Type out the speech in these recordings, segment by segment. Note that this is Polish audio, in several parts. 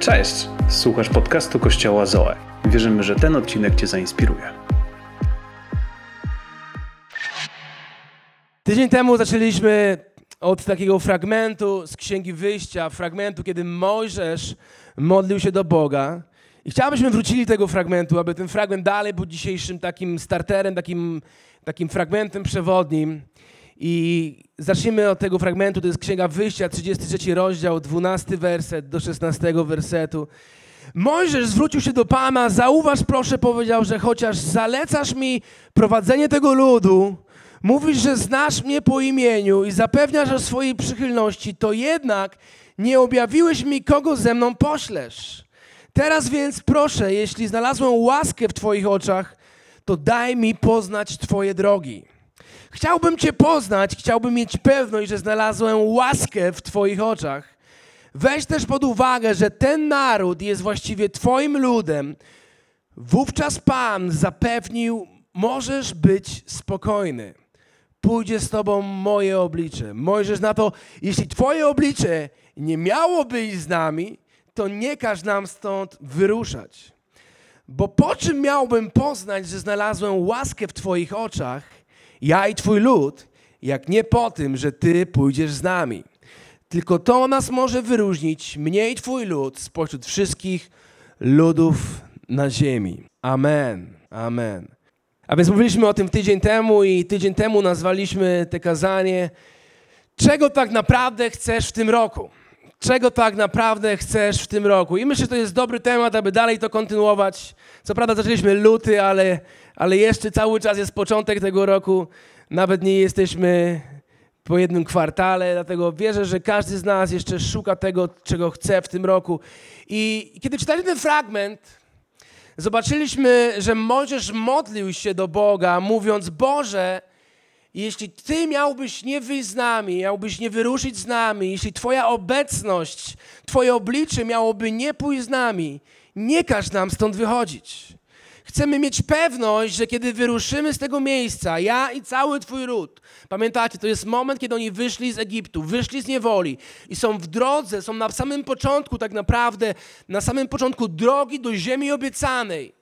Cześć! Słuchasz podcastu Kościoła Zoe. Wierzymy, że ten odcinek Cię zainspiruje. Tydzień temu zaczęliśmy od takiego fragmentu z Księgi Wyjścia, fragmentu, kiedy Mojżesz modlił się do Boga. I chciałbyśmy wrócili tego fragmentu, aby ten fragment dalej był dzisiejszym takim starterem, takim, takim fragmentem przewodnim. I zacznijmy od tego fragmentu, to jest Księga Wyjścia, 33 rozdział, 12 werset do 16 wersetu. Mojżesz zwrócił się do Pana, zauważ proszę, powiedział, że chociaż zalecasz mi prowadzenie tego ludu, mówisz, że znasz mnie po imieniu i zapewniasz o swojej przychylności, to jednak nie objawiłeś mi, kogo ze mną poślesz. Teraz więc proszę, jeśli znalazłem łaskę w Twoich oczach, to daj mi poznać Twoje drogi. Chciałbym Cię poznać, chciałbym mieć pewność, że znalazłem łaskę w Twoich oczach. Weź też pod uwagę, że ten naród jest właściwie Twoim ludem. Wówczas Pan zapewnił, możesz być spokojny. Pójdzie z Tobą moje oblicze. Mojżesz na to, jeśli Twoje oblicze nie miało być z nami, to nie każ nam stąd wyruszać. Bo po czym miałbym poznać, że znalazłem łaskę w Twoich oczach, ja i Twój lud, jak nie po tym, że Ty pójdziesz z nami. Tylko to nas może wyróżnić, mnie i Twój lud, spośród wszystkich ludów na ziemi. Amen. Amen. A więc mówiliśmy o tym tydzień temu i tydzień temu nazwaliśmy te kazanie Czego tak naprawdę chcesz w tym roku? Czego tak naprawdę chcesz w tym roku? I myślę, że to jest dobry temat, aby dalej to kontynuować. Co prawda zaczęliśmy luty, ale, ale jeszcze cały czas jest początek tego roku. Nawet nie jesteśmy po jednym kwartale, dlatego wierzę, że każdy z nas jeszcze szuka tego, czego chce w tym roku. I kiedy czytaliśmy ten fragment, zobaczyliśmy, że Mojżesz modlił się do Boga, mówiąc: Boże, jeśli Ty miałbyś nie wyjść z nami, miałbyś nie wyruszyć z nami, jeśli Twoja obecność, Twoje oblicze miałoby nie pójść z nami, nie każ nam stąd wychodzić. Chcemy mieć pewność, że kiedy wyruszymy z tego miejsca, ja i cały Twój ród, pamiętacie, to jest moment, kiedy oni wyszli z Egiptu, wyszli z niewoli i są w drodze, są na samym początku tak naprawdę, na samym początku drogi do ziemi obiecanej.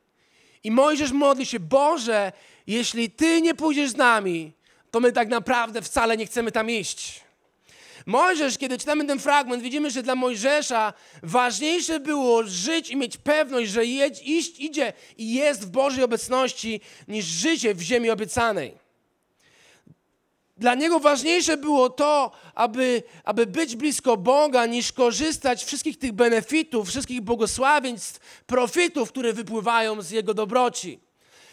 I Mojżesz modli się, Boże, jeśli Ty nie pójdziesz z nami, to my tak naprawdę wcale nie chcemy tam iść. Mojżesz, kiedy czytamy ten fragment, widzimy, że dla Mojżesza ważniejsze było żyć i mieć pewność, że jedź, iść, idzie i jest w Bożej obecności, niż życie w ziemi obiecanej. Dla niego ważniejsze było to, aby, aby być blisko Boga, niż korzystać wszystkich tych benefitów, wszystkich błogosławieństw, profitów, które wypływają z jego dobroci.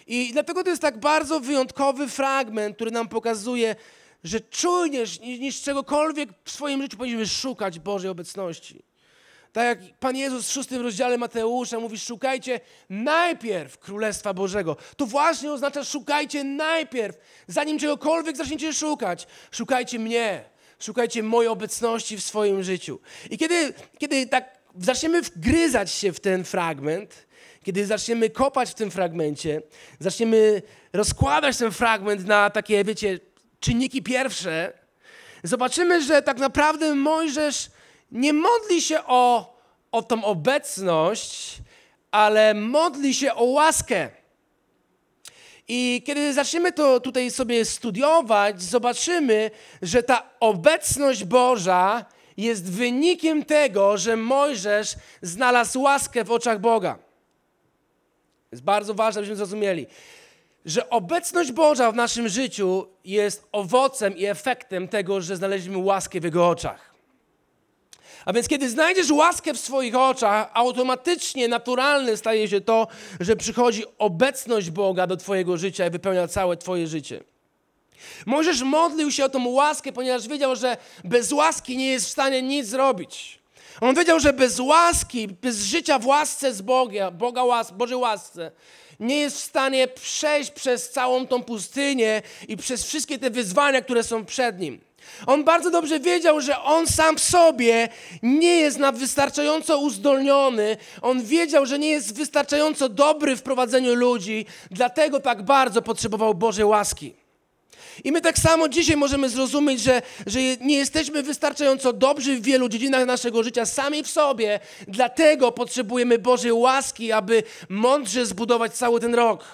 I dlatego to jest tak bardzo wyjątkowy fragment, który nam pokazuje, że czujesz niż, niż czegokolwiek w swoim życiu powinniśmy szukać Bożej obecności. Tak jak Pan Jezus w szóstym rozdziale Mateusza mówi, szukajcie najpierw Królestwa Bożego. To właśnie oznacza szukajcie najpierw, zanim czegokolwiek zaczniecie szukać. Szukajcie mnie, szukajcie mojej obecności w swoim życiu. I kiedy, kiedy tak zaczniemy wgryzać się w ten fragment, kiedy zaczniemy kopać w tym fragmencie, zaczniemy rozkładać ten fragment na takie, wiecie, czynniki pierwsze, zobaczymy, że tak naprawdę Mojżesz nie modli się o, o tą obecność, ale modli się o łaskę. I kiedy zaczniemy to tutaj sobie studiować, zobaczymy, że ta obecność Boża jest wynikiem tego, że Mojżesz znalazł łaskę w oczach Boga. Jest bardzo ważne, abyśmy zrozumieli, że obecność Boża w naszym życiu jest owocem i efektem tego, że znaleźliśmy łaskę w Jego oczach. A więc kiedy znajdziesz łaskę w swoich oczach, automatycznie naturalne staje się to, że przychodzi obecność Boga do Twojego życia i wypełnia całe Twoje życie. Możesz modlił się o tą łaskę, ponieważ wiedział, że bez łaski nie jest w stanie nic zrobić. On wiedział, że bez łaski, bez życia w łasce z Boga, Boga łas, Bożej łasce, nie jest w stanie przejść przez całą tą pustynię i przez wszystkie te wyzwania, które są przed nim. On bardzo dobrze wiedział, że on sam w sobie nie jest na wystarczająco uzdolniony. On wiedział, że nie jest wystarczająco dobry w prowadzeniu ludzi, dlatego tak bardzo potrzebował Bożej łaski. I my tak samo dzisiaj możemy zrozumieć, że, że nie jesteśmy wystarczająco dobrzy w wielu dziedzinach naszego życia sami w sobie, dlatego potrzebujemy Bożej łaski, aby mądrze zbudować cały ten rok.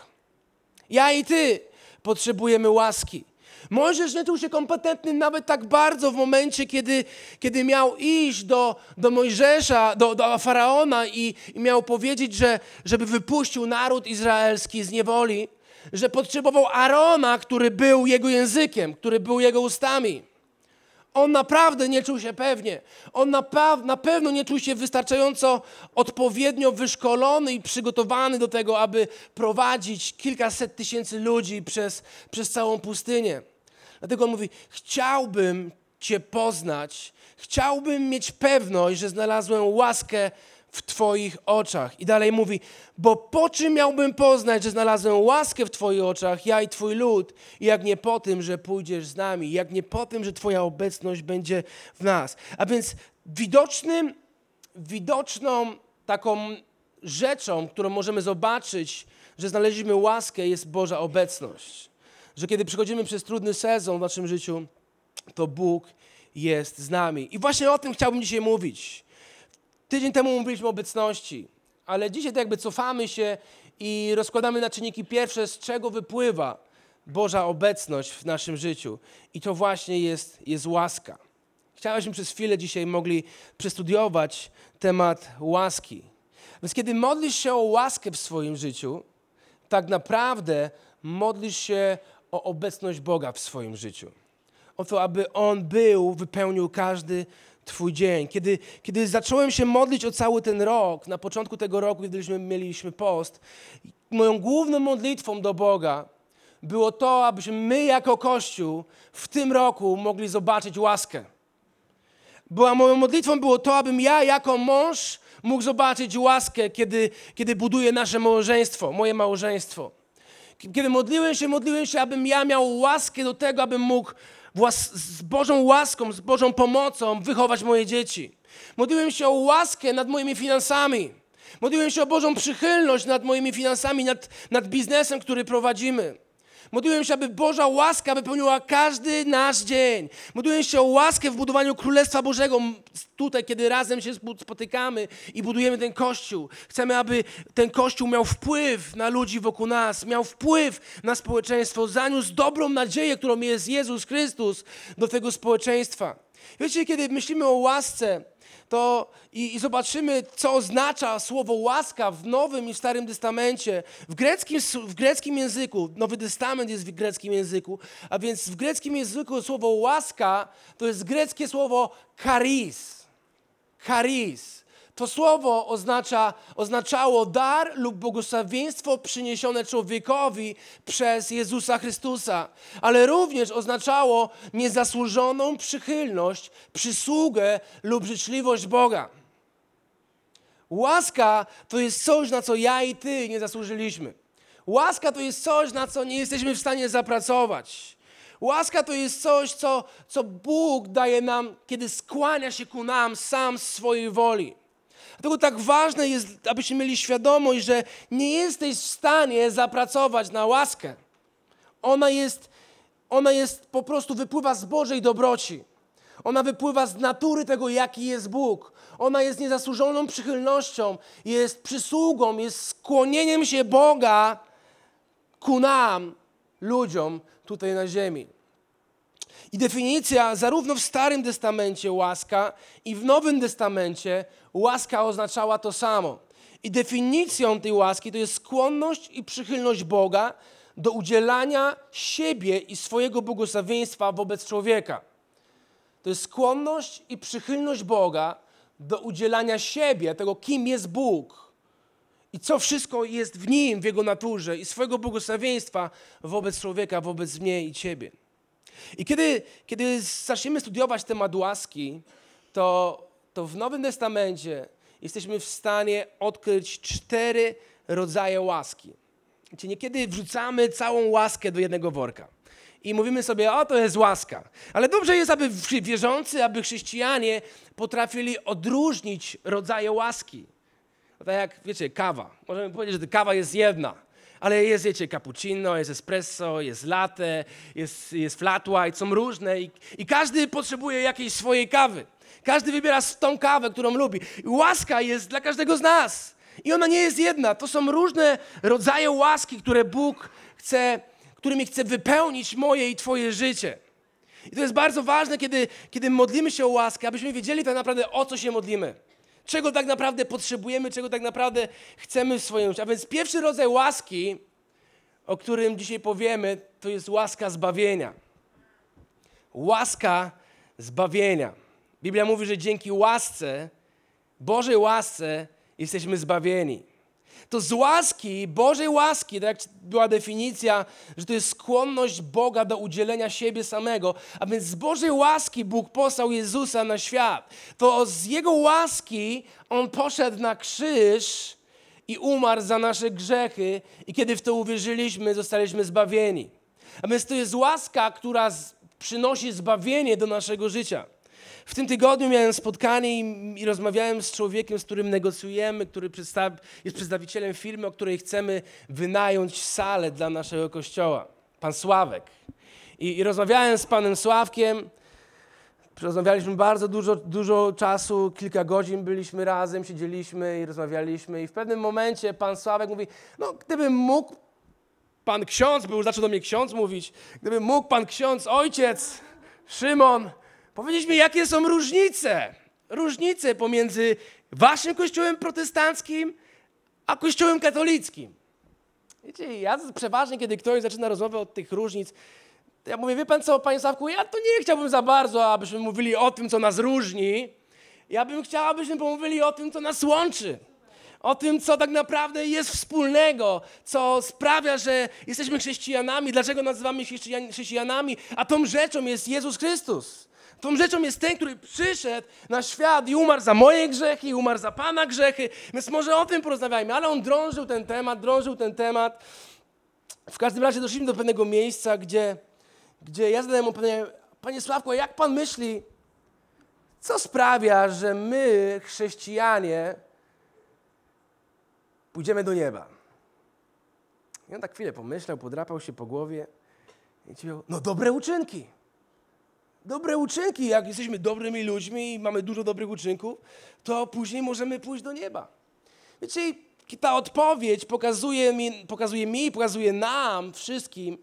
Ja i ty potrzebujemy łaski. Mojżesz nie czuł się kompetentny nawet tak bardzo w momencie, kiedy, kiedy miał iść do, do Mojżesza, do, do Faraona i, i miał powiedzieć, że, żeby wypuścił naród izraelski z niewoli, że potrzebował Arona, który był jego językiem, który był jego ustami. On naprawdę nie czuł się pewnie. On na, na pewno nie czuł się wystarczająco odpowiednio wyszkolony i przygotowany do tego, aby prowadzić kilkaset tysięcy ludzi przez, przez całą pustynię. Dlatego on mówi: Chciałbym Cię poznać, chciałbym mieć pewność, że znalazłem łaskę w Twoich oczach. I dalej mówi, bo po czym miałbym poznać, że znalazłem łaskę w Twoich oczach, ja i Twój lud, jak nie po tym, że pójdziesz z nami, jak nie po tym, że Twoja obecność będzie w nas. A więc widocznym, widoczną taką rzeczą, którą możemy zobaczyć, że znaleźliśmy łaskę, jest Boża obecność. Że kiedy przychodzimy przez trudny sezon w naszym życiu, to Bóg jest z nami. I właśnie o tym chciałbym dzisiaj mówić. Tydzień temu mówiliśmy o obecności, ale dzisiaj tak jakby cofamy się i rozkładamy na czynniki pierwsze, z czego wypływa Boża obecność w naszym życiu. I to właśnie jest, jest łaska. Chciałbyśmy przez chwilę dzisiaj mogli przestudiować temat łaski. Więc kiedy modlisz się o łaskę w swoim życiu, tak naprawdę modlisz się o obecność Boga w swoim życiu. O to, aby On był, wypełnił każdy Twój dzień. Kiedy, kiedy zacząłem się modlić o cały ten rok, na początku tego roku, kiedy mieliśmy post, moją główną modlitwą do Boga było to, abyśmy my jako Kościół w tym roku mogli zobaczyć łaskę. Była moją modlitwą było to, abym ja jako mąż mógł zobaczyć łaskę, kiedy, kiedy buduję nasze małżeństwo, moje małżeństwo. Kiedy modliłem się, modliłem się, abym ja miał łaskę do tego, abym mógł z Bożą łaską, z Bożą pomocą wychować moje dzieci. Modliłem się o łaskę nad moimi finansami. Modliłem się o Bożą przychylność nad moimi finansami, nad, nad biznesem, który prowadzimy. Modliłem się, aby Boża łaska wypełniła każdy nasz dzień. Modliłem się o łaskę w budowaniu Królestwa Bożego tutaj, kiedy razem się spotykamy i budujemy ten Kościół. Chcemy, aby ten Kościół miał wpływ na ludzi wokół nas, miał wpływ na społeczeństwo, zaniósł dobrą nadzieję, którą jest Jezus Chrystus do tego społeczeństwa. Wiecie, kiedy myślimy o łasce, to i, i, zobaczymy, co oznacza słowo łaska w Nowym i Starym Testamencie. W greckim, w greckim języku, Nowy Testament jest w greckim języku, a więc w greckim języku słowo łaska to jest greckie słowo charis. Charis. To słowo oznacza, oznaczało dar lub błogosławieństwo przyniesione człowiekowi przez Jezusa Chrystusa, ale również oznaczało niezasłużoną przychylność, przysługę lub życzliwość Boga. Łaska to jest coś, na co ja i ty nie zasłużyliśmy. Łaska to jest coś, na co nie jesteśmy w stanie zapracować. Łaska to jest coś, co, co Bóg daje nam, kiedy skłania się ku nam sam z swojej woli. Dlatego tak ważne jest, abyśmy mieli świadomość, że nie jesteś w stanie zapracować na łaskę. Ona jest, ona jest po prostu wypływa z Bożej dobroci. Ona wypływa z natury tego, jaki jest Bóg. Ona jest niezasłużoną przychylnością, jest przysługą, jest skłonieniem się Boga ku nam, ludziom tutaj na ziemi. I definicja zarówno w Starym Testamencie łaska i w Nowym Testamencie łaska oznaczała to samo. I definicją tej łaski to jest skłonność i przychylność Boga do udzielania siebie i swojego błogosławieństwa wobec człowieka. To jest skłonność i przychylność Boga do udzielania siebie, tego kim jest Bóg i co wszystko jest w Nim, w Jego naturze i swojego błogosławieństwa wobec człowieka, wobec mnie i Ciebie. I kiedy, kiedy zaczniemy studiować temat łaski, to, to w Nowym Testamencie jesteśmy w stanie odkryć cztery rodzaje łaski. Czyli niekiedy wrzucamy całą łaskę do jednego worka. I mówimy sobie, o to jest łaska. Ale dobrze jest, aby wierzący, aby chrześcijanie potrafili odróżnić rodzaje łaski. Tak jak, wiecie, kawa. Możemy powiedzieć, że kawa jest jedna, Ale jest, wiecie, cappuccino, jest espresso, jest latte, jest, jest flat white, są różne i, i każdy potrzebuje jakiejś swojej kawy. Każdy wybiera tą kawę, którą lubi. I łaska jest dla każdego z nas. I ona nie jest jedna. To są różne rodzaje łaski, które Bóg chce, którymi chce wypełnić moje i Twoje życie. I to jest bardzo ważne, kiedy, kiedy modlimy się o łaskę, abyśmy wiedzieli tak naprawdę o co się modlimy. Czego tak naprawdę potrzebujemy, czego tak naprawdę chcemy w swoim życiu. A więc pierwszy rodzaj łaski, o którym dzisiaj powiemy, to jest łaska zbawienia. Łaska zbawienia. Biblia mówi, że dzięki łasce, Bożej łasce, jesteśmy zbawieni. To z łaski, Bożej łaski, tak jak była definicja, że to jest skłonność Boga do udzielenia siebie samego, a więc z Bożej łaski Bóg posłał Jezusa na świat. To z Jego łaski On poszedł na krzyż i umarł za nasze grzechy i kiedy w to uwierzyliśmy, zostaliśmy zbawieni. A więc to jest łaska, która przynosi zbawienie do naszego życia. W tym tygodniu miałem spotkanie i, i, rozmawiałem z człowiekiem, z którym negocjujemy, który przedstaw, jest przedstawicielem firmy, o której chcemy wynająć salę dla naszego kościoła. Pan Sławek. I, i rozmawiałem z panem Sławkiem. Rozmawialiśmy bardzo dużo, dużo czasu, kilka godzin byliśmy razem, siedzieliśmy i rozmawialiśmy. I w pewnym momencie pan Sławek mówi: No, gdybym mógł, pan ksiądz, był zaczął do mnie ksiądz mówić, gdyby mógł pan ksiądz, ojciec, Szymon, powiedzieć mi, jakie są różnice. Różnice pomiędzy waszym kościołem protestanckim a kościołem katolickim. Wiecie, ja przeważnie, kiedy ktoś zaczyna rozmowę od tych różnic, ja mówię, wie pan co, panie Sławku, ja to nie chciałbym za bardzo, abyśmy mówili o tym, co nas różni. Ja bym chciał, abyśmy pomówili o tym, co nas łączy. O tym, co tak naprawdę jest wspólnego, co sprawia, że jesteśmy chrześcijanami, dlaczego nazywamy się chrześcijanami, a tą rzeczą jest Jezus Chrystus. Tą rzeczą jest ten, który przyszedł na świat i umarł za moje grzechy, i umarł za Pana grzechy. Więc może o tym porozmawiajmy. Ale on drążył ten temat, drążył ten temat. W każdym razie doszliśmy do pewnego miejsca, gdzie, gdzie ja zadałem mu pytanie, Panie Sławku, jak Pan myśli, co sprawia, że my, chrześcijanie, pójdziemy do nieba? I on tak chwilę pomyślał, podrapał się po głowie i powiedział, no dobre uczynki dobre uczynki. Jak jesteśmy dobrymi ludźmi i mamy dużo dobrych uczynków, to później możemy pójść do nieba. Wiecie, ta odpowiedź pokazuje mi, pokazuje mi, pokazuje nam wszystkim,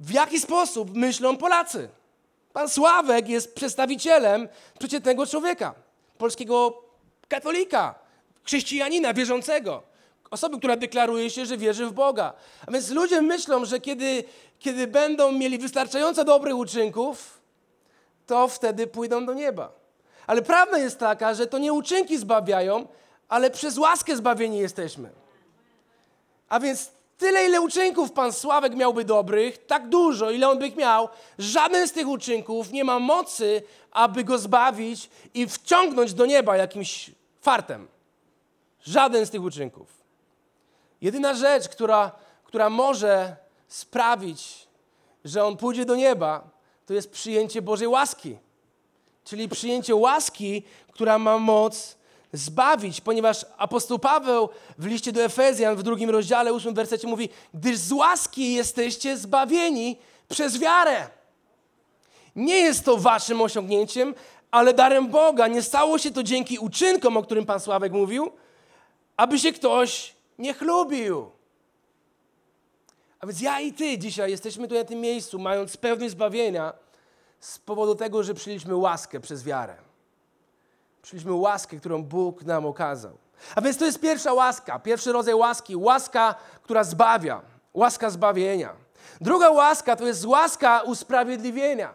w jaki sposób myślą Polacy. Pan Sławek jest przedstawicielem przeciętnego człowieka, polskiego katolika, chrześcijanina wierzącego, osoby, która deklaruje się, że wierzy w Boga. A więc ludzie myślą, że kiedy, kiedy będą mieli wystarczająco dobrych uczynków, to wtedy pójdą do nieba. Ale prawda jest taka, że to nie uczynki zbawiają, ale przez łaskę zbawieni jesteśmy. A więc tyle, ile uczynków pan Sławek miałby dobrych, tak dużo, ile on by miał, żaden z tych uczynków nie ma mocy, aby go zbawić i wciągnąć do nieba jakimś fartem. Żaden z tych uczynków. Jedyna rzecz, która, która może sprawić, że on pójdzie do nieba, to jest przyjęcie Bożej łaski. Czyli przyjęcie łaski, która ma moc zbawić, ponieważ apostoł Paweł w liście do Efezjan w drugim rozdziale, ósmym wersecie mówi, gdyż z łaski jesteście zbawieni przez wiarę. Nie jest to waszym osiągnięciem, ale darem Boga. Nie stało się to dzięki uczynkom, o którym Pan Sławek mówił, aby się ktoś nie chlubił. A więc ja i ty dzisiaj jesteśmy tu na tym miejscu, mając pewność zbawienia z powodu tego, że przyjęliśmy łaskę przez wiarę. Przyjęliśmy łaskę, którą Bóg nam okazał. A więc to jest pierwsza łaska, pierwszy rodzaj łaski, łaska, która zbawia, łaska zbawienia. Druga łaska to jest łaska usprawiedliwienia.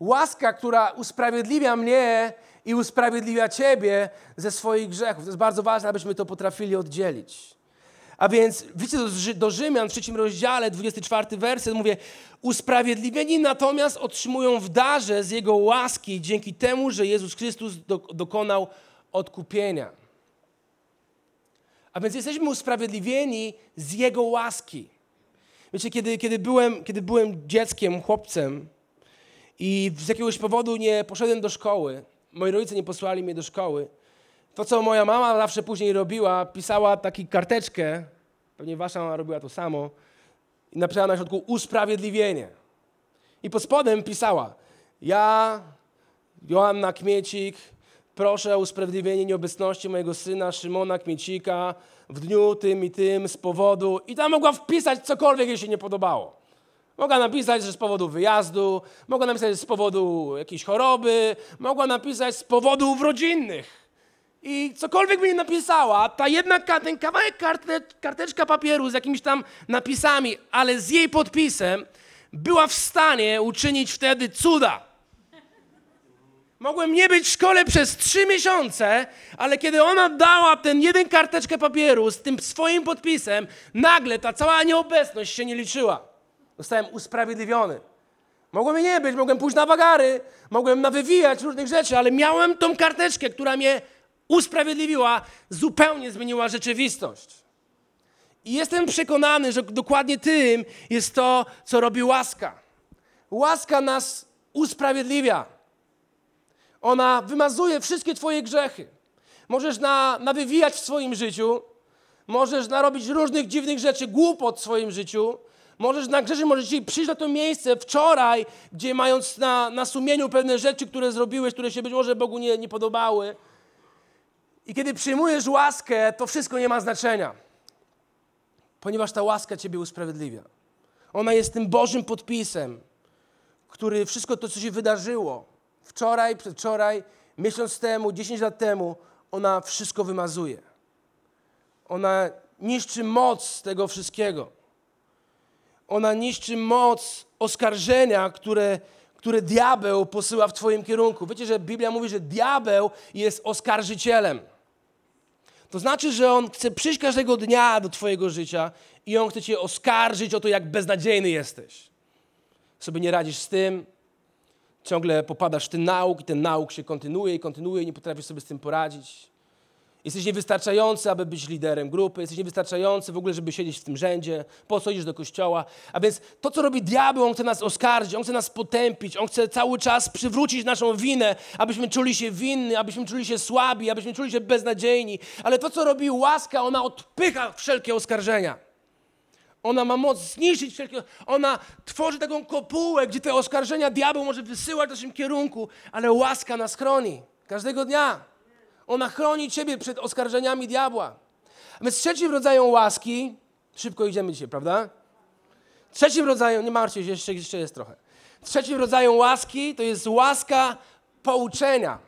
Łaska, która usprawiedliwia mnie i usprawiedliwia Ciebie ze swoich grzechów. To jest bardzo ważne, abyśmy to potrafili oddzielić. A więc widzicie do, do Rzymian w trzecim rozdziale, 24 werset, mówię, usprawiedliwieni natomiast otrzymują w darze z Jego łaski dzięki temu, że Jezus Chrystus do, dokonał odkupienia. A więc jesteśmy usprawiedliwieni z Jego łaski. Wiecie, kiedy, kiedy, byłem, kiedy byłem dzieckiem, chłopcem i z jakiegoś powodu nie poszedłem do szkoły, moi rodzice nie posłali mnie do szkoły, to, co moja mama zawsze później robiła, pisała taką karteczkę pewnie wasza mama robiła to samo, i napisała na środku usprawiedliwienie. I pod spodem pisała, ja, Joanna Kmiecik, proszę o usprawiedliwienie nieobecności mojego syna Szymona Kmiecika w dniu tym i tym z powodu... I tam mogła wpisać cokolwiek jej się nie podobało. Mogła napisać, że z powodu wyjazdu, mogła napisać że z powodu jakiejś choroby, mogła napisać z powodów rodzinnych. I cokolwiek nie napisała, ta jedna, ten kawałek karte, karteczka papieru z jakimiś tam napisami, ale z jej podpisem, była w stanie uczynić wtedy cuda. Mogłem nie być w szkole przez trzy miesiące, ale kiedy ona dała ten jeden karteczkę papieru z tym swoim podpisem, nagle ta cała nieobecność się nie liczyła. Zostałem usprawiedliwiony. Mogłem nie być, mogłem pójść na wagary, mogłem nawywijać różnych rzeczy, ale miałem tą karteczkę, która mnie usprawiedliwiła, zupełnie zmieniła rzeczywistość. I jestem przekonany, że dokładnie tym jest to, co robi łaska. Łaska nas usprawiedliwia. Ona wymazuje wszystkie Twoje grzechy. Możesz na, nawywijać w swoim życiu, możesz narobić różnych dziwnych rzeczy, głupot w swoim życiu, możesz nagrzeszyć, możesz dzisiaj przyjść na to miejsce wczoraj, gdzie mając na, na sumieniu pewne rzeczy, które zrobiłeś, które się być może Bogu nie, nie podobały. I kiedy przyjmujesz łaskę, to wszystko nie ma znaczenia, ponieważ ta łaska Ciebie usprawiedliwia. Ona jest tym Bożym podpisem, który wszystko to, co się wydarzyło, wczoraj, przedwczoraj, miesiąc temu, 10 lat temu, ona wszystko wymazuje. Ona niszczy moc tego wszystkiego. Ona niszczy moc oskarżenia, które, które diabeł posyła w Twoim kierunku. Wiecie, że Biblia mówi, że diabeł jest oskarżycielem. To znaczy, że on chce przyjść każdego dnia do Twojego życia i on chce Cię oskarżyć o to, jak beznadziejny jesteś. Sobie nie radzisz z tym, ciągle popadasz w ten nauk i ten nauk się kontynuuje i kontynuuje i nie potrafisz sobie z tym poradzić. Jesteś niewystarczający, aby być liderem grupy, jesteś niewystarczający w ogóle, żeby siedzieć w tym rzędzie, po co idziesz do kościoła. A więc to, co robi diabeł, on chce nas oskarżyć, on chce nas potępić, on chce cały czas przywrócić naszą winę, abyśmy czuli się winni, abyśmy czuli się słabi, abyśmy czuli się beznadziejni. Ale to, co robi łaska, ona odpycha wszelkie oskarżenia. Ona ma moc zniszczyć wszelkie. Ona tworzy taką kopułę, gdzie te oskarżenia diabeł może wysyłać w naszym kierunku, ale łaska nas chroni każdego dnia. Ona chroni ciebie przed oskarżeniami diabła. A więc trzecim rodzajem łaski, szybko idziemy dzisiaj, prawda? Trzecim rodzajem, nie martwcie się, jeszcze, jeszcze jest trochę. Trzecim rodzajem łaski to jest łaska pouczenia.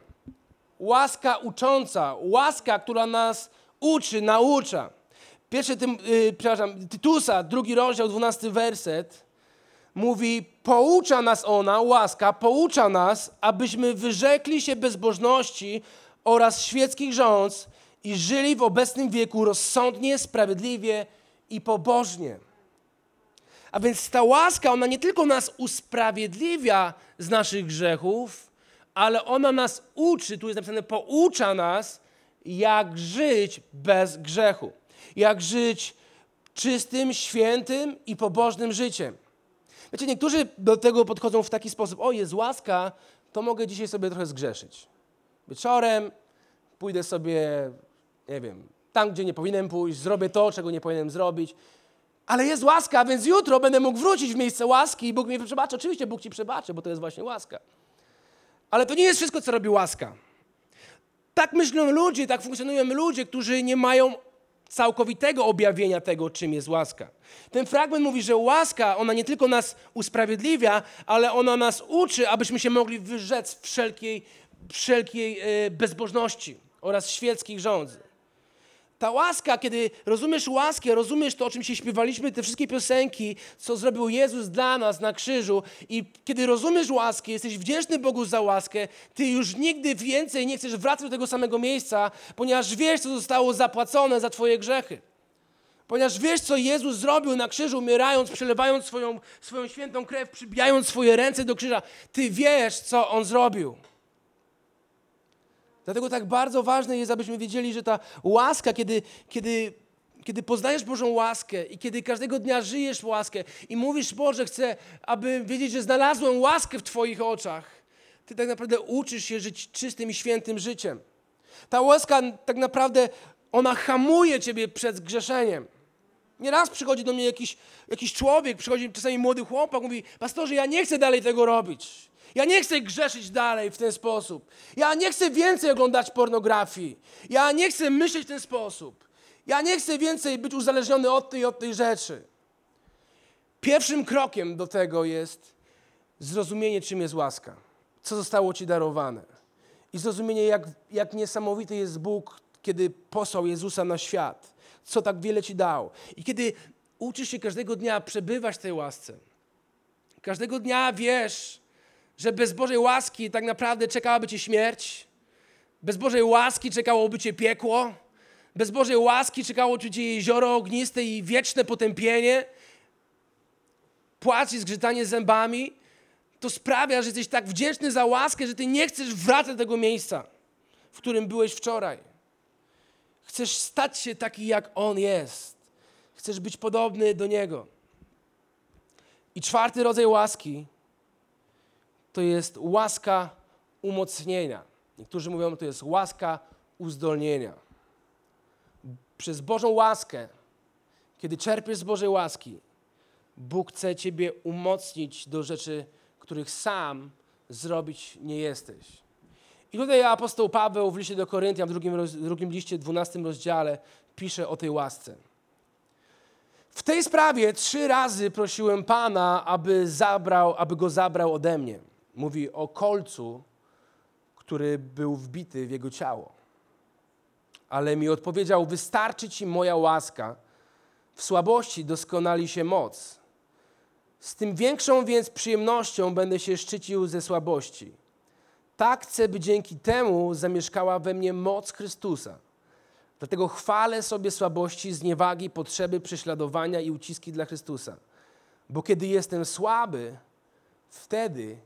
Łaska ucząca, łaska, która nas uczy, naucza. Pierwszy, tym, yy, przepraszam, Tytusa, drugi rozdział, dwunasty werset, mówi, poucza nas ona, łaska, poucza nas, abyśmy wyrzekli się bezbożności oraz świeckich rządz i żyli w obecnym wieku rozsądnie, sprawiedliwie i pobożnie. A więc ta łaska, ona nie tylko nas usprawiedliwia z naszych grzechów, ale ona nas uczy, tu jest napisane, poucza nas, jak żyć bez grzechu. Jak żyć czystym, świętym i pobożnym życiem. Wiecie, niektórzy do tego podchodzą w taki sposób: O, jest łaska, to mogę dzisiaj sobie trochę zgrzeszyć. Wieczorem pójdę sobie, nie wiem, tam, gdzie nie powinienem pójść, zrobię to, czego nie powinienem zrobić. Ale jest łaska, więc jutro będę mógł wrócić w miejsce łaski i Bóg mi przebaczy. Oczywiście Bóg ci przebaczy, bo to jest właśnie łaska. Ale to nie jest wszystko, co robi łaska. Tak myślą ludzie, tak funkcjonują ludzie, którzy nie mają całkowitego objawienia tego, czym jest łaska. Ten fragment mówi, że łaska, ona nie tylko nas usprawiedliwia, ale ona nas uczy, abyśmy się mogli wyrzec wszelkiej, wszelkiej e, bezbożności oraz świeckich rządzy. Ta łaska, kiedy rozumiesz łaskę, rozumiesz to, o czym się śpiewaliśmy, te wszystkie piosenki, co zrobił Jezus dla nas na krzyżu i kiedy rozumiesz łaskę, jesteś wdzięczny Bogu za łaskę, ty już nigdy więcej nie chcesz wracać do tego samego miejsca, ponieważ wiesz, co zostało zapłacone za twoje grzechy. Ponieważ wiesz, co Jezus zrobił na krzyżu, umierając, przelewając swoją, swoją świętą krew, przybijając swoje ręce do krzyża. Ty wiesz, co On zrobił. Dlatego tak bardzo ważne jest, abyśmy wiedzieli, że ta łaska, kiedy, kiedy, kiedy poznajesz Bożą łaskę i kiedy każdego dnia żyjesz łaskę i mówisz, Boże, chcę, aby wiedzieć, że znalazłem łaskę w Twoich oczach, Ty tak naprawdę uczysz się żyć czystym i świętym życiem. Ta łaska tak naprawdę, ona hamuje Ciebie przed grzeszeniem. Nieraz przychodzi do mnie jakiś, jakiś człowiek, przychodzi czasami młody chłopak, mówi, pastorze, ja nie chcę dalej tego robić. Ja nie chcę grzeszyć dalej w ten sposób. Ja nie chcę więcej oglądać pornografii. Ja nie chcę myśleć w ten sposób. Ja nie chcę więcej być uzależniony od tej od tej rzeczy. Pierwszym krokiem do tego jest zrozumienie, czym jest łaska, co zostało ci darowane. I zrozumienie, jak, jak niesamowity jest Bóg, kiedy posłał Jezusa na świat, co tak wiele ci dał. I kiedy uczysz się każdego dnia przebywać tej łasce, każdego dnia wiesz, że bez Bożej łaski tak naprawdę czekałaby cię śmierć, bez Bożej łaski czekałoby cię piekło, bez Bożej łaski czekało cię jezioro ogniste i wieczne potępienie, płacz i zgrzytanie zębami, to sprawia, że jesteś tak wdzięczny za łaskę, że ty nie chcesz wracać do tego miejsca, w którym byłeś wczoraj. Chcesz stać się taki, jak On jest. Chcesz być podobny do Niego. I czwarty rodzaj łaski to jest łaska umocnienia. Niektórzy mówią, to jest łaska uzdolnienia. Przez Bożą łaskę, kiedy czerpiesz z Bożej łaski, Bóg chce Ciebie umocnić do rzeczy, których sam zrobić nie jesteś. I tutaj apostoł Paweł w liście do Koryntian, w drugim, drugim liście, 12 rozdziale, pisze o tej łasce. W tej sprawie trzy razy prosiłem Pana, aby, zabrał, aby go zabrał ode mnie. Mówi o kolcu, który był wbity w jego ciało. Ale mi odpowiedział: Wystarczy ci moja łaska. W słabości doskonali się moc. Z tym większą więc przyjemnością będę się szczycił ze słabości. Tak chcę, by dzięki temu zamieszkała we mnie moc Chrystusa. Dlatego chwalę sobie słabości, zniewagi, potrzeby, prześladowania i uciski dla Chrystusa. Bo kiedy jestem słaby, wtedy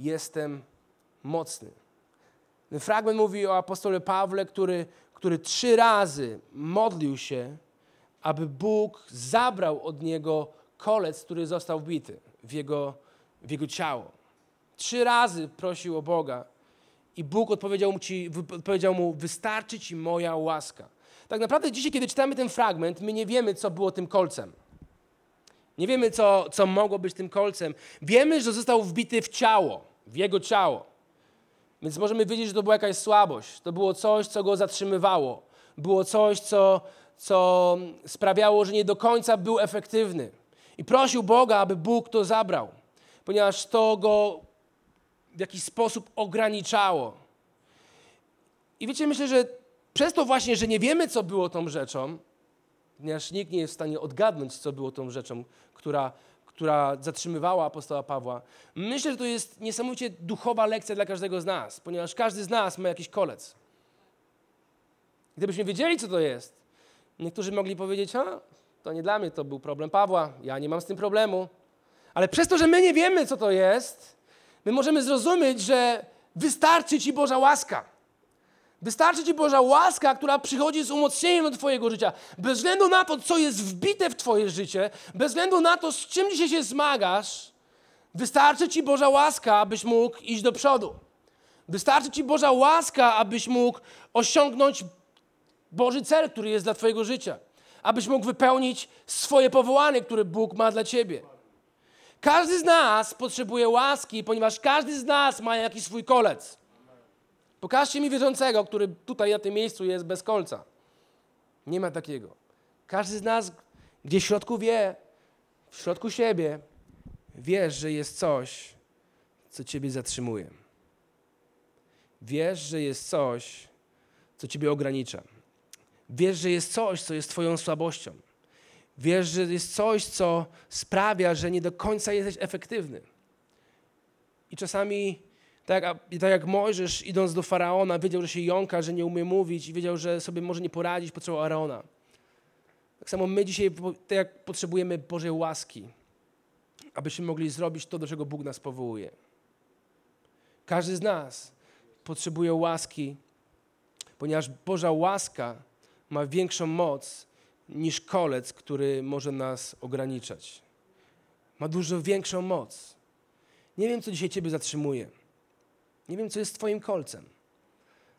jestem mocny. Ten fragment mówi o apostole Pawle, który, który trzy razy modlił się, aby Bóg zabrał od niego kolec, który został wbity w jego, w jego ciało. Trzy razy prosił o Boga i Bóg odpowiedział mu, ci, odpowiedział mu, wystarczy ci moja łaska. Tak naprawdę dzisiaj, kiedy czytamy ten fragment, my nie wiemy, co było tym kolcem. Nie wiemy, co, co mogło być tym kolcem. Wiemy, że został wbity w ciało, w jego ciało. Więc możemy wiedzieć, że to była jakaś słabość. To było coś, co go zatrzymywało. Było coś, co, co sprawiało, że nie do końca był efektywny. I prosił Boga, aby Bóg to zabrał, ponieważ to go w jakiś sposób ograniczało. I wiecie, myślę, że przez to właśnie, że nie wiemy, co było tą rzeczą, ponieważ nikt nie jest w stanie odgadnąć, co było tą rzeczą, która, która zatrzymywała apostoła Pawła, myślę, że to jest niesamowicie duchowa lekcja dla każdego z nas, ponieważ każdy z nas ma jakiś kolec. Gdybyśmy wiedzieli, co to jest, niektórzy mogli powiedzieć, a to nie dla mnie, to był problem Pawła, ja nie mam z tym problemu. Ale przez to, że my nie wiemy, co to jest, my możemy zrozumieć, że wystarczy Ci Boża łaska. Wystarczy Ci Boża łaska, która przychodzi z umocnieniem do Twojego życia. Bez względu na to, co jest wbite w Twoje życie, bez względu na to, z czym dzisiaj się zmagasz, wystarczy Ci Boża łaska, abyś mógł iść do przodu. Wystarczy Ci Boża łaska, abyś mógł osiągnąć Boży cel, który jest dla Twojego życia. Abyś mógł wypełnić swoje powołanie, które Bóg ma dla Ciebie. Każdy z nas potrzebuje łaski, ponieważ każdy z nas ma jakiś swój kolec. Pokażcie mi wierzącego, który tutaj na tym miejscu jest bez kolca. Nie ma takiego. Każdy z nas gdzieś w środku wie, w środku siebie, wiesz, że jest coś, co ciebie zatrzymuje. Wiesz, że jest coś, co ciebie ogranicza. Wiesz, że jest coś, co jest twoją słabością. Wiesz, że jest coś, co sprawia, że nie do końca jesteś efektywny. I czasami, tak jak, tak jak Mojżesz idąc do Faraona, wiedział, że się jąka, że nie umie mówić i wiedział, że sobie może nie poradzić, potrzebował Arona. Tak samo my dzisiaj, tak jak potrzebujemy Bożej łaski, abyśmy mogli zrobić to, do czego Bóg nas powołuje. Każdy z nas potrzebuje łaski, ponieważ Boża łaska ma większą moc niż kolec, który może nas ograniczać. Ma dużo większą moc. Nie wiem, co dzisiaj Ciebie zatrzymuje. Nie wiem, co jest Twoim kolcem.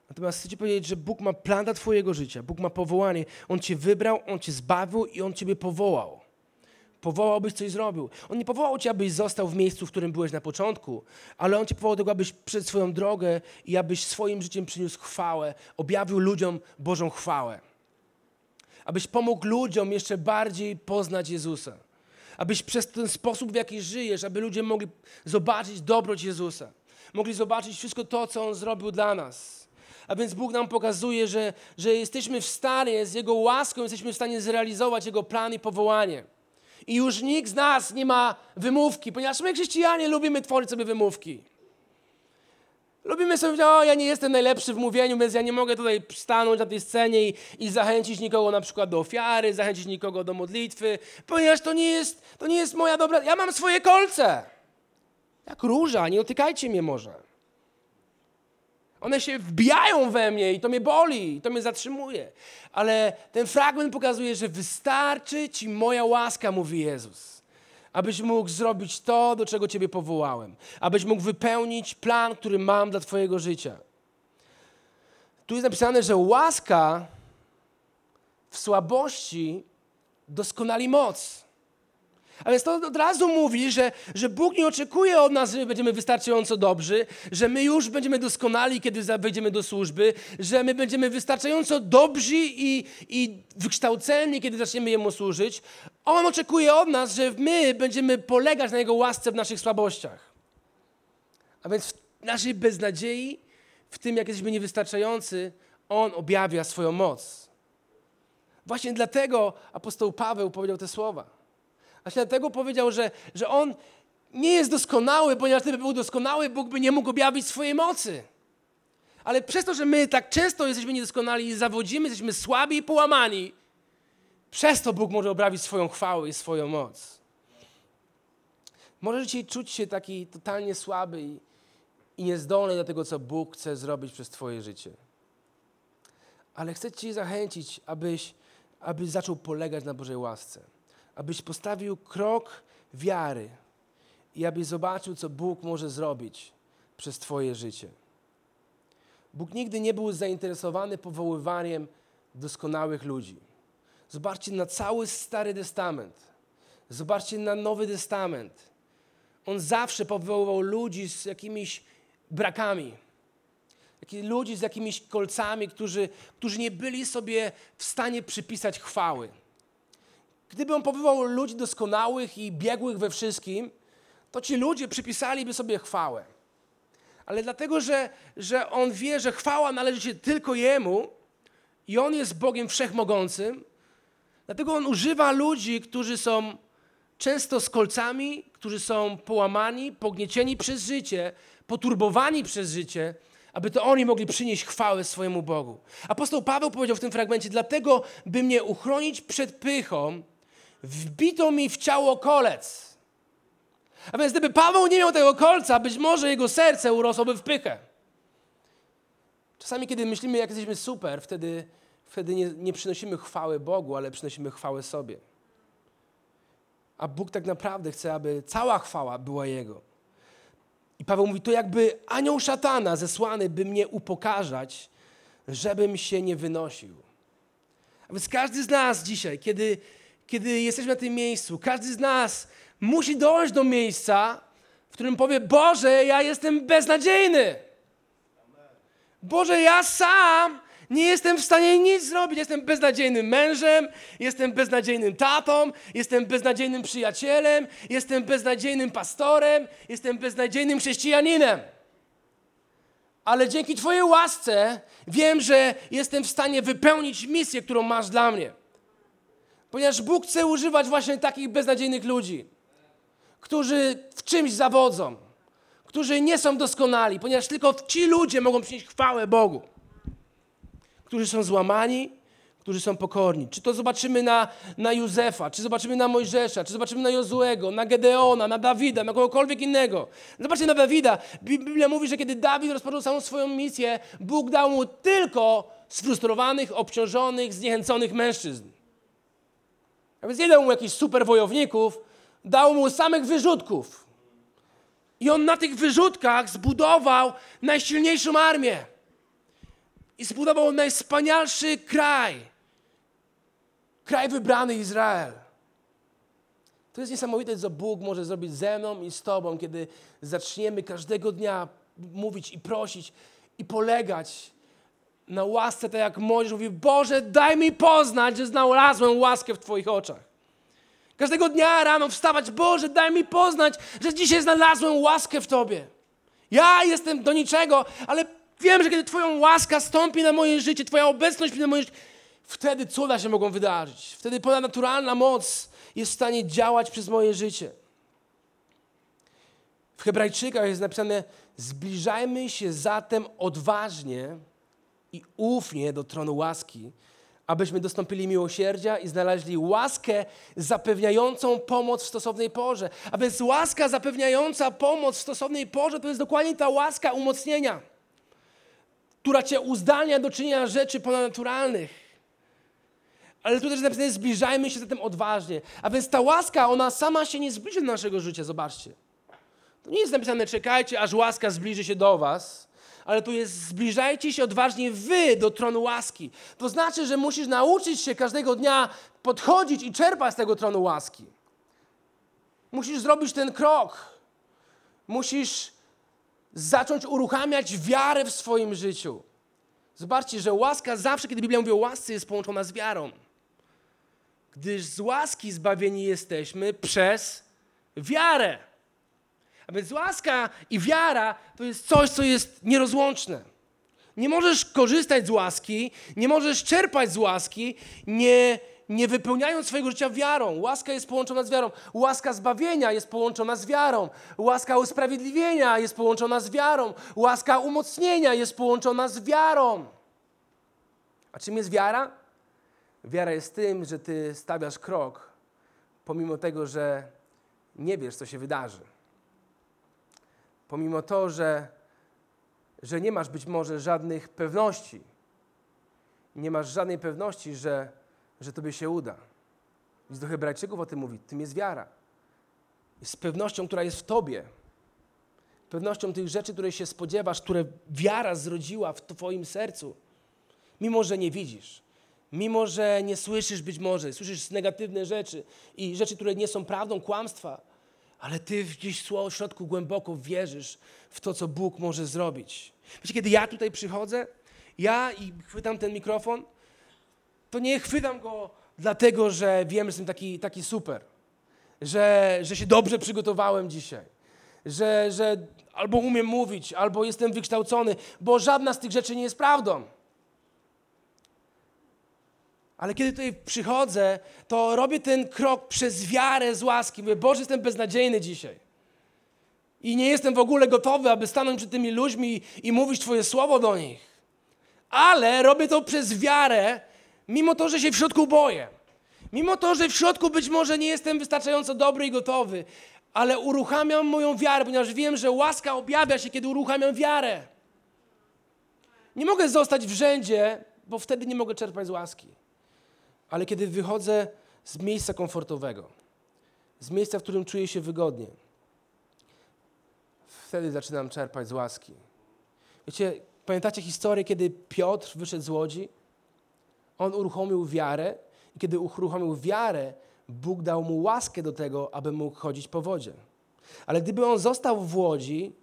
Natomiast chcę Ci powiedzieć, że Bóg ma plan dla Twojego życia. Bóg ma powołanie. On Cię wybrał, On Cię zbawił i On Ciebie powołał. Powołał, byś coś zrobił. On nie powołał Cię, abyś został w miejscu, w którym byłeś na początku, ale On Cię powołał do tego, abyś przed swoją drogę i abyś swoim życiem przyniósł chwałę, objawił ludziom Bożą chwałę. Abyś pomógł ludziom jeszcze bardziej poznać Jezusa. Abyś przez ten sposób, w jaki żyjesz, aby ludzie mogli zobaczyć dobroć Jezusa. Mogli zobaczyć wszystko to, co On zrobił dla nas. A więc Bóg nam pokazuje, że, że jesteśmy w stanie, z Jego łaską jesteśmy w stanie zrealizować Jego plan i powołanie. I już nikt z nas nie ma wymówki, ponieważ my chrześcijanie lubimy tworzyć sobie wymówki. Lubimy sobie powiedzieć, o ja nie jestem najlepszy w mówieniu, więc ja nie mogę tutaj stanąć na tej scenie i, i zachęcić nikogo na przykład do ofiary, zachęcić nikogo do modlitwy, ponieważ to nie jest, to nie jest moja dobra... Ja mam swoje kolce. Jak róża, nie dotykajcie mnie może. One się wbijają we mnie i to mnie boli, i to mnie zatrzymuje. Ale ten fragment pokazuje, że wystarczy ci moja łaska, mówi Jezus. Abyś mógł zrobić to, do czego Ciebie powołałem. Abyś mógł wypełnić plan, który mam dla Twojego życia. Tu jest napisane, że łaska w słabości doskonali moc. A więc to od razu mówi, że, że Bóg nie oczekuje od nas, że będziemy wystarczająco dobrzy, że my już będziemy doskonali, kiedy wejdziemy do służby, że my będziemy wystarczająco dobrzy i, i wykształceni, kiedy zaczniemy Jemu służyć. On oczekuje od nas, że my będziemy polegać na Jego łasce w naszych słabościach. A więc w naszej beznadziei, w tym, jak jesteśmy niewystarczający, On objawia swoją moc. Właśnie dlatego apostoł Paweł powiedział te słowa. Właśnie dlatego powiedział, że, że on nie jest doskonały, ponieważ gdyby był doskonały, Bóg by nie mógł objawić swojej mocy. Ale przez to, że my tak często jesteśmy niedoskonali i zawodzimy, jesteśmy słabi i połamani, przez to Bóg może objawić swoją chwałę i swoją moc. Możesz dzisiaj czuć się taki totalnie słaby i, niezdolny do tego, co Bóg chce zrobić przez Twoje życie. Ale chcę Cię zachęcić, abyś, abyś zaczął polegać na Bożej łasce abyś postawił krok wiary i abyś zobaczył, co Bóg może zrobić przez Twoje życie. Bóg nigdy nie był zainteresowany powoływaniem doskonałych ludzi. Zobaczcie na cały Stary Testament. Zobaczcie na Nowy Testament. On zawsze powoływał ludzi z jakimiś brakami. Ludzi z jakimiś kolcami, którzy, którzy nie byli sobie w stanie przypisać chwały. Gdyby on powołał ludzi doskonałych i biegłych we wszystkim, to ci ludzie przypisaliby sobie chwałę. Ale dlatego, że, że on wie, że chwała należy się tylko jemu i on jest Bogiem wszechmogącym, dlatego on używa ludzi, którzy są często z kolcami, którzy są połamani, pogniecieni przez życie, poturbowani przez życie, aby to oni mogli przynieść chwałę swojemu Bogu. Apostoł Paweł powiedział w tym fragmencie: Dlatego, by mnie uchronić przed pychą, wbito mi w ciało kolec. A więc gdyby Paweł nie miał tego kolca, być może jego serce urosłoby w pychę. Czasami, kiedy myślimy, jak jesteśmy super, wtedy, wtedy nie, nie przynosimy chwały Bogu, ale przynosimy chwałę sobie. A Bóg tak naprawdę chce, aby cała chwała była Jego. I Paweł mówi, to jakby anioł szatana zesłany, by mnie upokarzać, żebym się nie wynosił. A więc każdy z nas dzisiaj, kiedy kiedy jesteśmy na tym miejscu, każdy z nas musi dojść do miejsca, w którym powie: Boże, ja jestem beznadziejny. Boże, ja sam nie jestem w stanie nic zrobić. Jestem beznadziejnym mężem, jestem beznadziejnym tatą, jestem beznadziejnym przyjacielem, jestem beznadziejnym pastorem, jestem beznadziejnym chrześcijaninem. Ale dzięki Twojej łasce wiem, że jestem w stanie wypełnić misję, którą masz dla mnie. Ponieważ Bóg chce używać właśnie takich beznadziejnych ludzi, którzy w czymś zawodzą, którzy nie są doskonali, ponieważ tylko ci ludzie mogą przynieść chwałę Bogu, którzy są złamani, którzy są pokorni. Czy to zobaczymy na, na Józefa, czy zobaczymy na Mojżesza, czy zobaczymy na Jozuego, na Gedeona, na Dawida, na kogokolwiek innego. Zobaczcie na Dawida. Biblia mówi, że kiedy Dawid rozpoczął samą swoją misję, Bóg dał mu tylko sfrustrowanych, obciążonych, zniechęconych mężczyzn. A więc nie dał mu jakichś super wojowników, dał mu samych wyrzutków. I on na tych wyrzutkach zbudował najsilniejszą armię. i zbudował najwspanialszy kraj. Kraj wybrany Izrael. To jest niesamowite, co Bóg może zrobić ze mną i z Tobą, kiedy zaczniemy każdego dnia mówić i prosić i polegać na łasce, tak jak Mojżesz mówi, Boże, daj mi poznać, że znalazłem łaskę w Twoich oczach. Każdego dnia rano wstawać, Boże, daj mi poznać, że dzisiaj znalazłem łaskę w Tobie. Ja jestem do niczego, ale wiem, że kiedy Twoją łaska stąpi na moje życie, Twoja obecność na moje życie, wtedy cuda się mogą wydarzyć. Wtedy ponadnaturalna moc jest w stanie działać przez moje życie. W Hebrajczykach jest napisane: Zbliżajmy się zatem odważnie i ufnie do tronu łaski, abyśmy dostąpili miłosierdzia i znaleźli łaskę zapewniającą pomoc w stosownej porze. A więc łaska zapewniająca pomoc w stosownej porze to jest dokładnie ta łaska umocnienia, która cię uzdalnia do czynienia rzeczy ponadnaturalnych. Ale tu też napisane, zbliżajmy się zatem odważnie. A więc ta łaska, ona sama się nie zbliży do naszego życia, zobaczcie. To nie jest napisane, czekajcie, aż łaska zbliży się do was, ale tu jest, zbliżajcie się odważnie wy do tronu łaski. To znaczy, że musisz nauczyć się każdego dnia podchodzić i czerpać z tego tronu łaski. Musisz zrobić ten krok. Musisz zacząć uruchamiać wiarę w swoim życiu. Zobaczcie, że łaska zawsze, kiedy Biblia mówi o łasce, jest połączona z wiarą. Gdyż z łaski zbawieni jesteśmy przez wiarę. A więc łaska i wiara to jest coś, co jest nierozłączne. Nie możesz korzystać z łaski, nie możesz czerpać z łaski, nie, nie wypełniając swojego życia wiarą. Łaska jest połączona z wiarą. Łaska zbawienia jest połączona z wiarą. Łaska usprawiedliwienia jest połączona z wiarą. Łaska umocnienia jest połączona z wiarą. A czym jest wiara? Wiara jest tym, że ty stawiasz krok, pomimo tego, że nie wiesz, co się wydarzy. Pomimo to, że, że nie masz być może żadnych pewności. Nie masz żadnej pewności, że, że tobie się uda. Więc do Hebrajczyków o tym mówi. Tym jest wiara. Z pewnością, która jest w tobie. Pewnością tych rzeczy, której się spodziewasz, które wiara zrodziła w twoim sercu. Mimo, że nie widzisz. Mimo, że nie słyszysz być może, słyszysz negatywne rzeczy i rzeczy, które nie są prawdą, kłamstwa, ale ty gdzieś w środku głęboko wierzysz w to, co Bóg może zrobić. Wiecie, kiedy ja tutaj przychodzę, ja i chwytam ten mikrofon, to nie chwytam go dlatego, że wiem, że jestem taki, taki super, że, że się dobrze przygotowałem dzisiaj, że, że albo umiem mówić, albo jestem wykształcony, bo żadna z tych rzeczy nie jest prawdą. Ale kiedy tutaj przychodzę, to robię ten krok przez wiarę z łaski. Mówię, Boże, jestem beznadziejny dzisiaj. I nie jestem w ogóle gotowy, aby stanąć przed tymi ludźmi i, i mówić Twoje słowo do nich. Ale robię to przez wiarę, mimo to, że się w środku boję. Mimo to, że w środku być może nie jestem wystarczająco dobry i gotowy, ale uruchamiam moją wiarę, ponieważ wiem, że łaska objawia się, kiedy uruchamiam wiarę. Nie mogę zostać w rzędzie, bo wtedy nie mogę czerpać z łaski ale kiedy wychodzę z miejsca komfortowego, z miejsca, w którym czuję się wygodnie, wtedy zaczynam czerpać z łaski. Wiecie, pamiętacie historię, kiedy Piotr wyszedł z łodzi? On uruchomił wiarę i kiedy uruchomił wiarę, Bóg dał mu łaskę do tego, aby mógł chodzić po wodzie. Ale gdyby on został w łodzi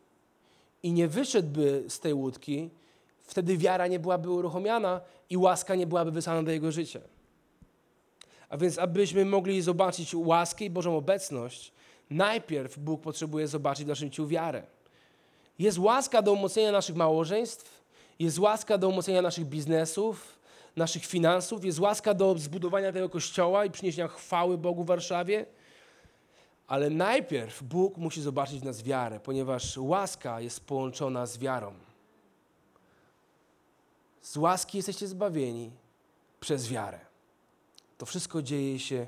i nie wyszedłby z tej łódki, wtedy wiara nie byłaby uruchomiona i łaska nie byłaby wysłana do jego życia. A więc, abyśmy mogli zobaczyć łaskę i Bożą obecność, najpierw Bóg potrzebuje zobaczyć w naszym życiu wiarę. Jest łaska do umocnienia naszych małżeństw, jest łaska do umocnienia naszych biznesów, naszych finansów, jest łaska do zbudowania tego kościoła i przyniesienia chwały Bogu w Warszawie. Ale najpierw Bóg musi zobaczyć w nas wiarę, ponieważ łaska jest połączona z wiarą. Z łaski jesteście zbawieni przez wiarę. To wszystko dzieje się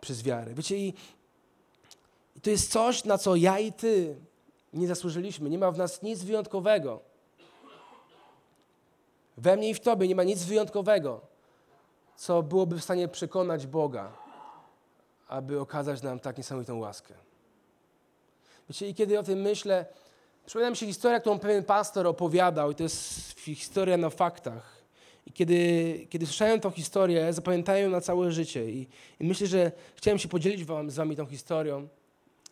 przez wiarę. Wiecie, i, i to jest coś, na co ja i ty nie zasłużyliśmy. Nie ma w nas nic wyjątkowego. We mnie i w tobie nie ma nic wyjątkowego, co byłoby w stanie przekonać Boga, aby okazać nam tak niesamowitą łaskę. Wiecie, i kiedy o tym myślę, przypomina mi się historia, którą pewien pastor opowiadał, i to jest historia na faktach. I kiedy, kiedy słyszałem tą historię, zapamiętałem ją na całe życie. I, I myślę, że chciałem się podzielić wam, z wami tą historią.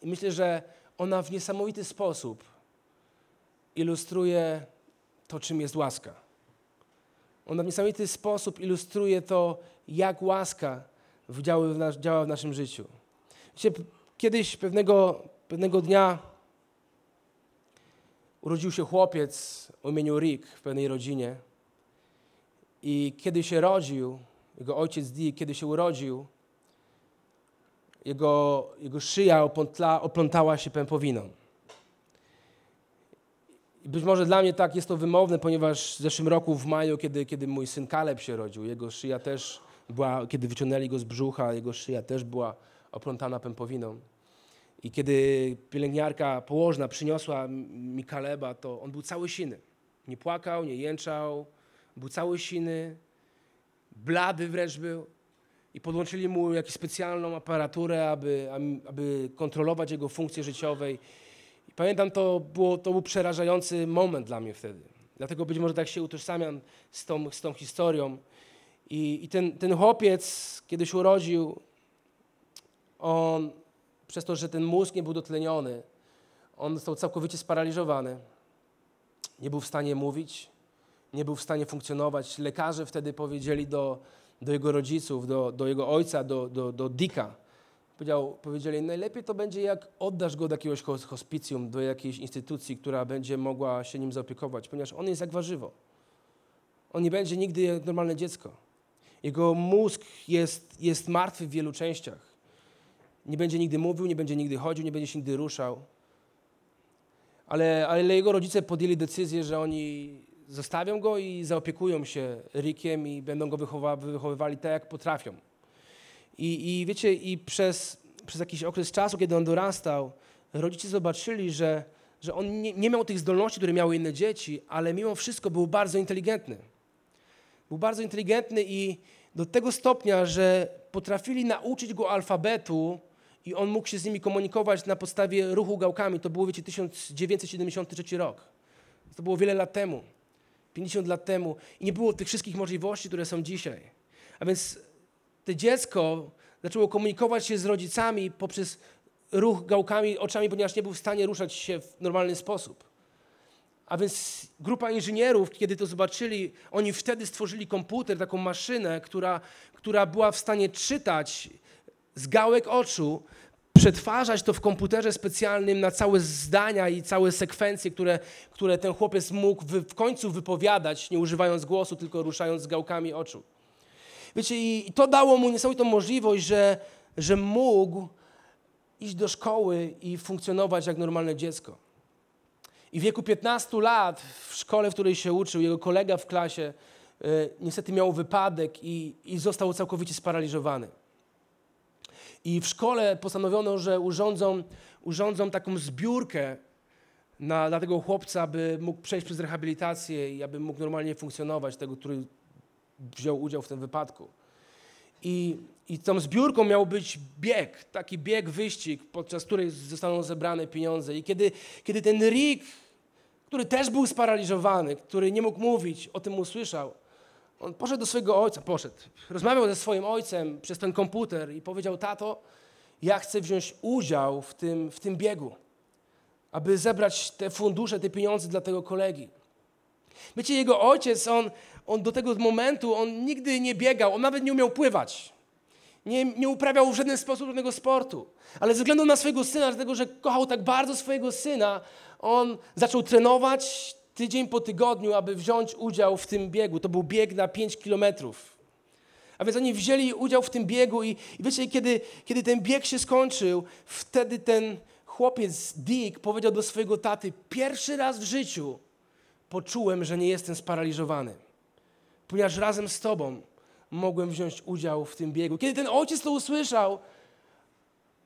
I myślę, że ona w niesamowity sposób ilustruje to, czym jest łaska. Ona w niesamowity sposób ilustruje to, jak łaska działa w, naszym życiu. Wiecie, kiedyś pewnego, pewnego dnia urodził się chłopiec o imieniu Rick w pewnej rodzinie. I kiedy się rodził, jego ojciec Dick, kiedy się urodził, jego, jego szyja oplątla, oplątała się pępowiną. I być może dla mnie tak jest to wymowne, ponieważ w zeszłym roku w maju, kiedy, kiedy mój syn Kaleb się rodził, jego szyja też była, kiedy wyciągnęli go z brzucha, jego szyja też była oplątana pępowiną. I kiedy pielęgniarka położna przyniosła mi Kaleba, to on był cały siny. Nie płakał, nie jęczał, był cały siny, blady wręcz był. I podłączyli mu jakąś specjalną aparaturę, aby, aby kontrolować jego funkcje życiowe. I pamiętam, to, było, to był przerażający moment dla mnie wtedy. Dlatego być może tak się utożsamiam z tą, z tą historią. I, i ten, ten chłopiec, kiedy się urodził, on przez to, że ten mózg nie był dotleniony, on został całkowicie sparaliżowany. Nie był w stanie mówić, nie był w stanie funkcjonować. Lekarze wtedy powiedzieli do, do jego rodziców, do, do jego ojca, do, do, do Powiedział, powiedzieli, najlepiej to będzie, jak oddasz go do jakiegoś hospicjum, do jakiejś instytucji, która będzie mogła się nim zaopiekować, ponieważ on jest jak warzywo. On nie będzie nigdy jak normalne dziecko. Jego mózg jest, jest martwy w wielu częściach. Nie będzie nigdy mówił, nie będzie nigdy chodził, nie będzie się nigdy ruszał. Ale, ale jego rodzice podjęli decyzję, że oni zostawią go i zaopiekują się Rickiem i będą go wychowa wychowywali tak, jak potrafią. I, i wiecie, i przez, przez jakiś okres czasu, kiedy on dorastał, rodzice zobaczyli, że, że on nie, nie miał tych zdolności, które miały inne dzieci, ale mimo wszystko był bardzo inteligentny. Był bardzo inteligentny i do tego stopnia, że potrafili nauczyć go alfabetu i on mógł się z nimi komunikować na podstawie ruchu gałkami. To było, wiecie, 1973 rok. To było wiele lat temu, 50 lat temu i nie było tych wszystkich możliwości, które są dzisiaj. A więc to dziecko zaczęło komunikować się z rodzicami poprzez ruch gałkami, oczami, ponieważ nie był w stanie ruszać się w normalny sposób. A więc grupa inżynierów, kiedy to zobaczyli, oni wtedy stworzyli komputer, taką maszynę, która, która była w stanie czytać z gałek oczu, przetwarzać to w komputerze specjalnym na całe zdania i całe sekwencje, które, które ten chłopiec mógł w, w końcu wypowiadać, nie używając głosu, tylko ruszając gałkami oczu. Wiecie, i to dało mu niesamowitą możliwość, że, że mógł iść do szkoły i funkcjonować jak normalne dziecko. I w wieku 15 lat w szkole, w której się uczył, jego kolega w klasie y, niestety miał wypadek i, i został całkowicie sparaliżowany. I w szkole postanowiono, że urządzą, urządzą taką zbiórkę na, dla tego chłopca, aby mógł przejść przez rehabilitację i aby mógł normalnie funkcjonować, tego, który wziął udział w tym wypadku. I, I tą zbiórką miał być bieg, taki bieg, wyścig, podczas której zostaną zebrane pieniądze. I kiedy, kiedy ten Rick, który też był sparaliżowany, który nie mógł mówić, o tym usłyszał, on poszedł do swojego ojca, poszedł, rozmawiał ze swoim ojcem przez ten komputer i powiedział, tato, ja chcę wziąć udział w tym, w tym biegu, aby zebrać te fundusze, te pieniądze dla tego kolegi. Wiecie, jego ojciec, on, on do tego momentu, on nigdy nie biegał, on nawet nie umiał pływać. Nie, nie uprawiał w żaden sposób żadnego sportu. Ale ze względu na swojego syna, dlatego że kochał tak bardzo swojego syna, on zaczął trenować tydzień po tygodniu, aby wziąć udział w tym biegu. To był bieg na 5 kilometrów. A więc oni wzięli udział w tym biegu i, i wiecie, kiedy, kiedy ten bieg się skończył, wtedy ten chłopiec Dick powiedział do swojego taty, pierwszy raz w życiu poczułem, że nie jestem sparaliżowany, ponieważ razem z Tobą mogłem wziąć udział w tym biegu. Kiedy ten ojciec to usłyszał,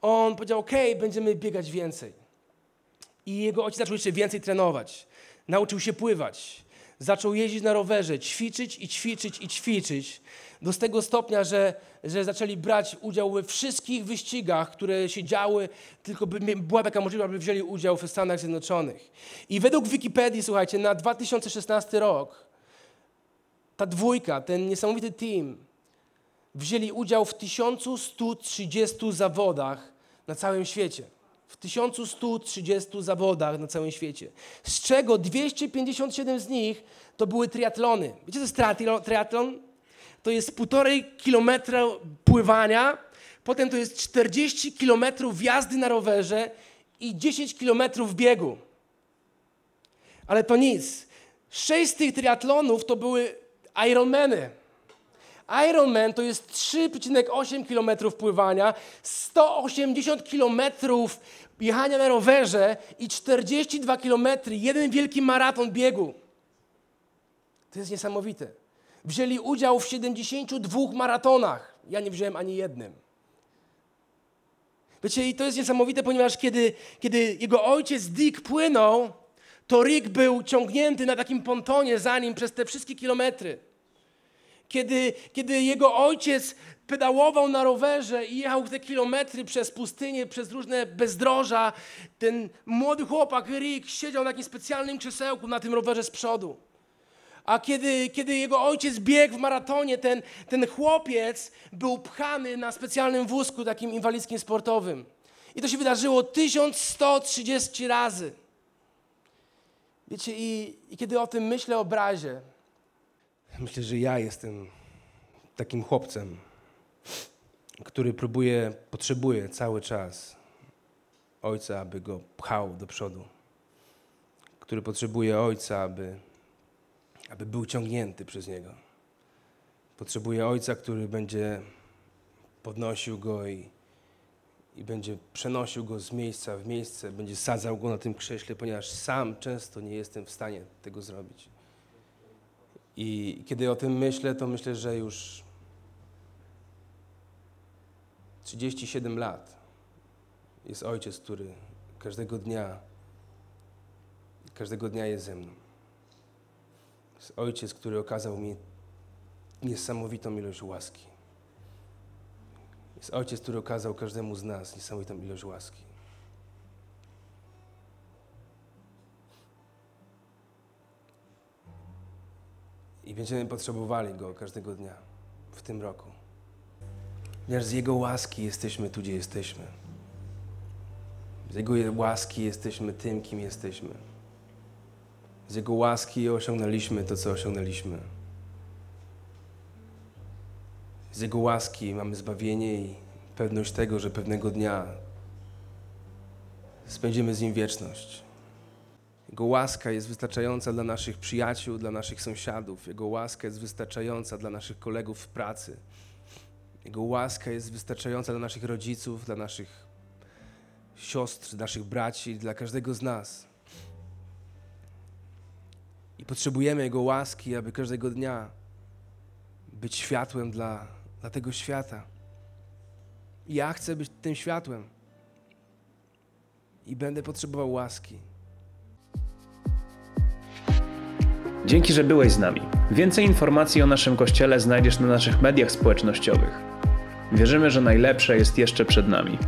on powiedział: OK, będziemy biegać więcej. I jego ojciec zaczął jeszcze więcej trenować. Nauczył się pływać. Zaczął jeździć na rowerze, ćwiczyć i ćwiczyć i ćwiczyć. Do tego stopnia, że, że zaczęli brać udział we wszystkich wyścigach, które się działy, tylko by była taka możliwość, aby wzięli udział w Stanach Zjednoczonych. I według Wikipedii, słuchajcie, na 2016 rok ta dwójka, ten niesamowity team wzięli udział w 1130 zawodach na całym świecie. W 1130 zawodach na całym świecie. Z czego 257 z nich to były triatlony. Wiecie, co jest triatlon? To jest półtorej kilometra pływania, potem to jest 40 kilometrów jazdy na rowerze i 10 kilometrów biegu. Ale to nic. Sześć z tych triatlonów to były Ironmany. Ironman to jest 3,8 km pływania, 180 km jechania na rowerze i 42 km, jeden wielki maraton biegu. To jest niesamowite. Wzięli udział w 72 maratonach. Ja nie wziąłem ani jednym. Wiecie, i to jest niesamowite, ponieważ kiedy, kiedy jego ojciec Dick płynął, to Rick był ciągnięty na takim pontonie za nim przez te wszystkie kilometry. Kiedy, kiedy jego ojciec pedałował na rowerze i jechał te kilometry przez pustynię, przez różne bezdroża, ten młody chłopak Rick siedział na takim specjalnym krzesełku na tym rowerze z przodu. A kiedy, kiedy jego ojciec biegł w maratonie, ten, ten chłopiec był pchany na specjalnym wózku, takim inwalidzkim sportowym. I to się wydarzyło 1130 razy. Wiecie, i, i kiedy o tym myślę, obrazie, myślę, że ja jestem takim chłopcem, który próbuje, potrzebuje cały czas ojca, aby go pchał do przodu. Który potrzebuje ojca, aby, aby był ciągnięty przez niego. Potrzebuje ojca, który będzie podnosił go i, i będzie przenosił go z miejsca w miejsce, będzie sadzał go na tym krześle, ponieważ sam często nie jestem w stanie tego zrobić. I kiedy o tym myślę, to myślę, że już 37 lat jest ojciec, który każdego dnia, każdego dnia jest ze mną. Jest ojciec, który okazał mi niesamowitą ilość łaski. Jest ojciec, który okazał każdemu z nas niesamowitą ilość łaski. Będziemy potrzebowali Go każdego dnia w tym roku. Ponieważ z Jego łaski jesteśmy tu, gdzie jesteśmy. Z Jego łaski jesteśmy tym, kim jesteśmy. Z Jego łaski osiągnęliśmy to, co osiągnęliśmy. Z Jego łaski mamy zbawienie i pewność tego, że pewnego dnia spędzimy z Nim wieczność. Jego łaska jest wystarczająca dla naszych przyjaciół, dla naszych sąsiadów. Jego łaska jest wystarczająca dla naszych kolegów w pracy. Jego łaska jest wystarczająca dla naszych rodziców, dla naszych siostr, naszych braci, dla każdego z nas. I potrzebujemy Jego łaski, aby każdego dnia być światłem dla, dla tego świata. Ja chcę być tym światłem. I będę potrzebował łaski. Dzięki, że byłeś z nami. Więcej informacji o naszym kościele znajdziesz na naszych mediach społecznościowych. Wierzymy, że najlepsze jest jeszcze przed nami.